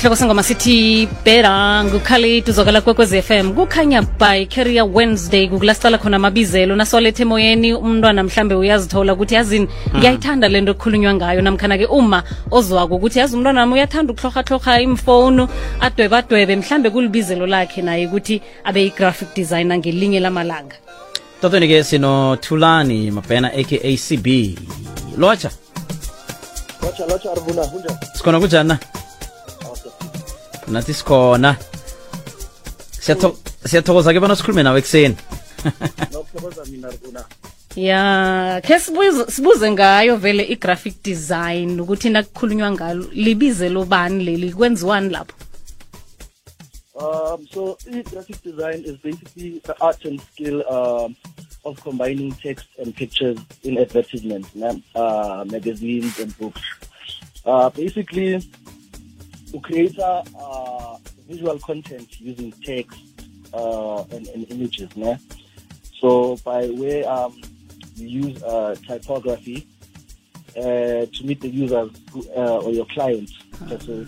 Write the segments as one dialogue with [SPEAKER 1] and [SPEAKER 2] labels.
[SPEAKER 1] isihloko sengoma sithi bera ngukhalid uzokala kwekwez FM kukhanya by career wednesday kukulasicala khona amabizelo. Nasolethe emoyeni umntwana mhlambe uyazithola ukuthi yazini ngiyayithanda le nto ekukhulunywa ngayo. Namkhana-ke uma ozwako ukuthi yazi umntwana wami uyathanda ukuhlorhahlorha imfowunu adwebadwebe mhlambe kulibizelo lakhe naye ukuthi abe yi-graphic designer ngelinye lamalanga.
[SPEAKER 2] Totheni-ke sinothulani mabhena aka cb lotsha
[SPEAKER 3] lotsha lotsha rivuna kunjani?
[SPEAKER 2] Sikhona kunjani na nathi sikhona Siyatho- siyathokoza ke bona sikhulume nawe ekuseni.
[SPEAKER 3] Nokuthokoza mina rivuna
[SPEAKER 1] ya khe sibuze, sibuze ngayo vele i-graphic design ukuthi nakukhulunywa ngalo libize lobani leli? Kwenziwani lapho?
[SPEAKER 3] Um, so graphic design is basically the art and skill um, of combining text and pictures in advertisements, uh, magazines and books. Uh, basically, to create a, uh, visual content using text uh, and, and images. Ne? So by way um, you use uh, typography uh, to meet the users uh, or your clients. So,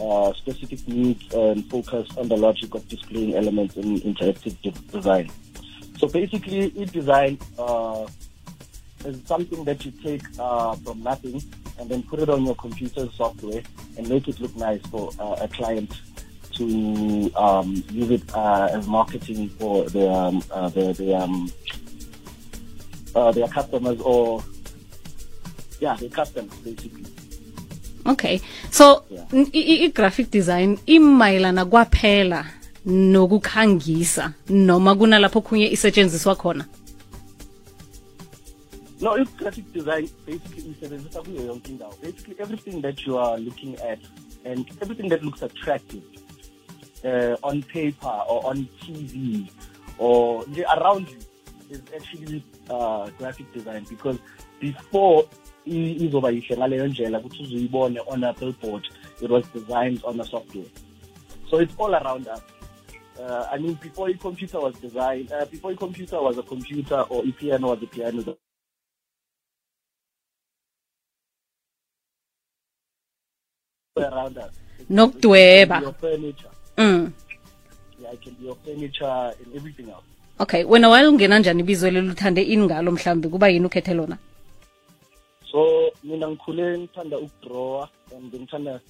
[SPEAKER 3] uh, specific needs and focus on the logic of displaying elements in interactive de- design. So basically, e-design uh, is something that you take uh, from nothing and then put it on your computer software and make it look nice for uh, a client to um, use it uh, as marketing for their um, uh, their, their, um, uh, their customers or yeah, their customers basically.
[SPEAKER 1] okay so
[SPEAKER 3] Yeah.
[SPEAKER 1] n- i- i- i-graphic design imayelana kwaphela nokukhangisa noma kunalapho khunye isetshenziswa khona
[SPEAKER 3] No, it's graphic design basically isebenzisa kuyo yonke indawo. Basically everything that you are looking at and everything that looks attractive uh, on paper or on TV or around you is actually uh, graphic design because before izoba yihle ngaleyo ndlela ukuthi uzoyibone on a billboard it was designed on a software. So it's all around us. Uh, I mean, before a computer was designed, uh, before a computer was a computer or a piano was a piano, around us.
[SPEAKER 1] Nokudweba.
[SPEAKER 3] your furniture.
[SPEAKER 1] mm.
[SPEAKER 3] Yeah, it can be your furniture and everything else.
[SPEAKER 1] okay wena wayelungena njani ibizo leli uthande ini ngalo mhlawumbe kuba yini ukhethe lona
[SPEAKER 3] So mina ngikhule ngithanda ukudrawa and ngithanda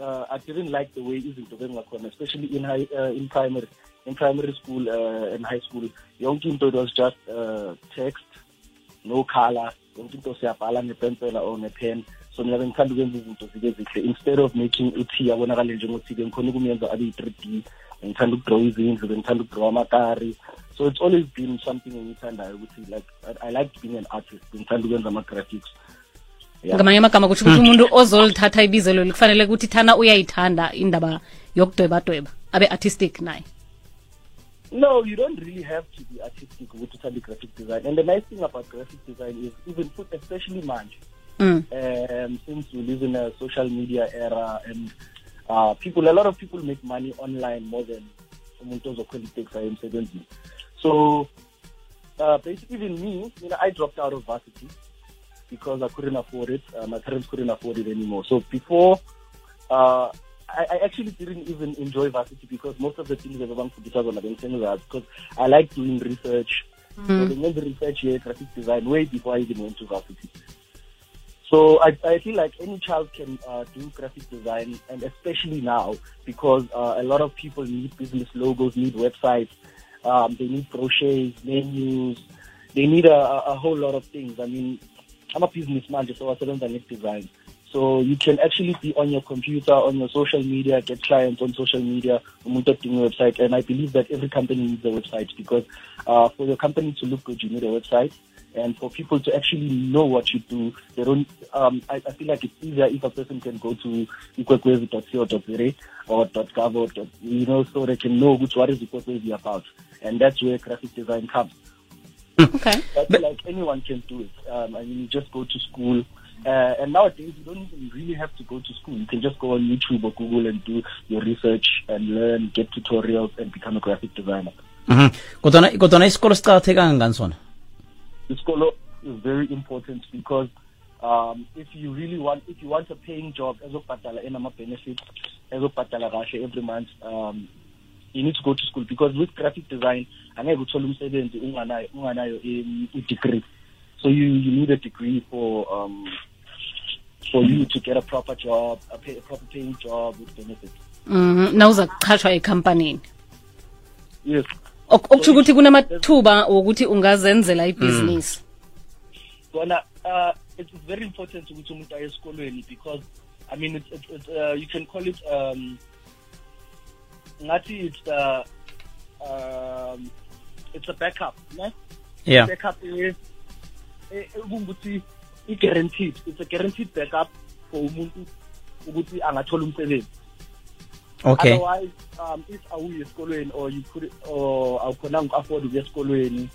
[SPEAKER 3] uh, I didn't like the way izinto bengakhona especially in high uh, in primary in primary school uh, and high school yonke into it was just uh, text no color yonke into siyabhala ngepensela or ngepen so mina bengithanda ukwenza izinto zibe zihle. Instead of making uthi abonakale njengothi-ke ngikhona ukumenza abe yi-three d bengithanda ukudraw izindlu bengithanda ukudraw amakari so it's always been something engiyithandayo ukuthi like I, like being an artist bengithanda ukwenza ama-graphics.
[SPEAKER 1] Ngamanye amagama kutsho ukuthi umuntu ozolithatha ibizo leli kufanele ukuthi thana uyayithanda indaba yokudwebadweba abe artistic naye.
[SPEAKER 3] No, you don't really have to be artistic ukuthi uthanda graphic design. And the nice thing about graphic design is even especially manje,
[SPEAKER 1] mm.
[SPEAKER 3] um, since we live in a social media era and uh, people, a lot of people make money online more than umuntu ozokhwela iteksi aye emsebenzini. So uh, basically, even me, you know, I dropped out of varsity because I couldn't afford it. Uh, my parents couldn't afford it anymore. So before, uh, I, I actually didn't even enjoy varsity because most of the things for on the because I like doing research. So they made the research here, graphic design, way before I even went to varsity. So I, I feel like any child can uh, do graphic design, and especially now because uh, a lot of people need business logos, need websites, um, they need brochures, menus, they need a, a whole lot of things. I mean, I'm a businessman, just so I don't need design. So you can actually be on your computer, on your social media, get clients on social media, a website. And I believe that every company needs a website because uh, for your company to look good, you need a website. And for people to actually know what you do, they don't. Um, I, I feel like it's easier if a person can go to ikwekwezi.co.za or .gov or dot, you know, so they can know which what is ikwekwezi about, and that's where graphic design comes.
[SPEAKER 1] okay
[SPEAKER 3] I feel like anyone can do it. Um, I mean, you just go to school. Uh, and nowadays, you don't even really have to go to school. You can just go on YouTube or Google and do your research and learn, get tutorials, and become a graphic designer.
[SPEAKER 2] Mhm. kodwana kodwana isikolo siqakatheke kangangani sona
[SPEAKER 3] The scholar is very important because um if you really want if you want a paying job ezokubhadala enama-benefits ezokubhadala kahle every month um you need to go to school because with graphic design angeke uthole umsebenzi unganayo unganayo i-degree. So you you need a degree for um for you to get a proper job a, pay, a proper paying job with benefits.
[SPEAKER 1] Mhm, nawuza kuchashwa ekhampanini
[SPEAKER 3] yes
[SPEAKER 1] Ok- okusho ukuthi kunamathuba wokuthi ungazenzela ibhizinisi.
[SPEAKER 3] Kona uh it's very important ukuthi umuntu aye esikolweni because i mean it's, it's, it's uh, you can call it um ngathi it's uh, um it's a backup ne?
[SPEAKER 2] Yeah.
[SPEAKER 3] Backup eh eh, ukuthi i guaranteed it's a guaranteed backup for umuntu ukuthi angathola umsebenzi.
[SPEAKER 2] Okay.
[SPEAKER 3] Otherwise um if awuye esikolweni or you could or awukhonanga uku-afford ukuya esikolweni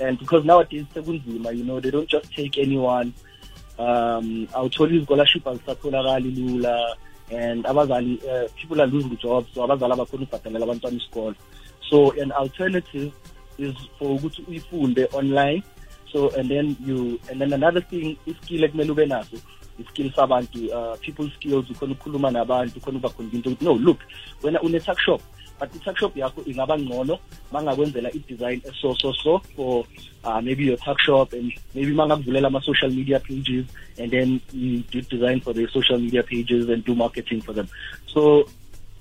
[SPEAKER 3] and because nowadays sekunzima you know they don't just take anyone. Um awutholi i-scholarship azisatholakali lula and abazali uh, people are losing jobs so abazali abakhona ukubhadalela abantwana isikolo. So an alternative is for ukuthi uyifunde online. So and then you and then another thing iskill ekumele ube naso iskill sabantu uh, people skills ukhona ukukhuluma nabantu ukhona ubakhonvince ukuthi no look wena une-tuck shop but i-tuck shop yakho ingaba ngcono mangakwenzela i-design so so so for uh, maybe your tuck shop and maybe mangakuvulela ama-social media pages and then you do design for the social media pages and do marketing for them. So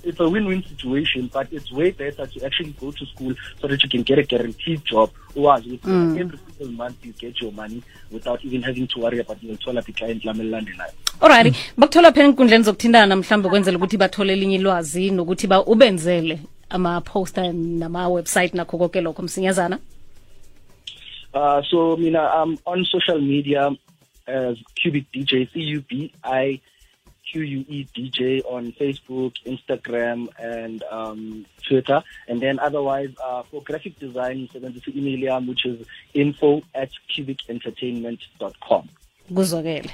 [SPEAKER 3] it's a win-win situation, but it's way better to actually go to school so that you can get a guaranteed job. Or every single month you get your money without even having to worry about your toilet client lamelandelayo.
[SPEAKER 1] alright bakuthola phela enkundleni zokuthintana mhlawumbe ukwenzela ukuthi bathole elinye ilwazi nokuthi ba ubenzele ama-poster nama-website nakho konke lokho msinyazana
[SPEAKER 3] Uh, so mina I'm on social media as Cubic DJ, C U B I Q U E DJ on Facebook, Instagram, and um, Twitter. And then otherwise, uh, for graphic design, send the email which is info at cubicentertainment.com.
[SPEAKER 1] kuzwakele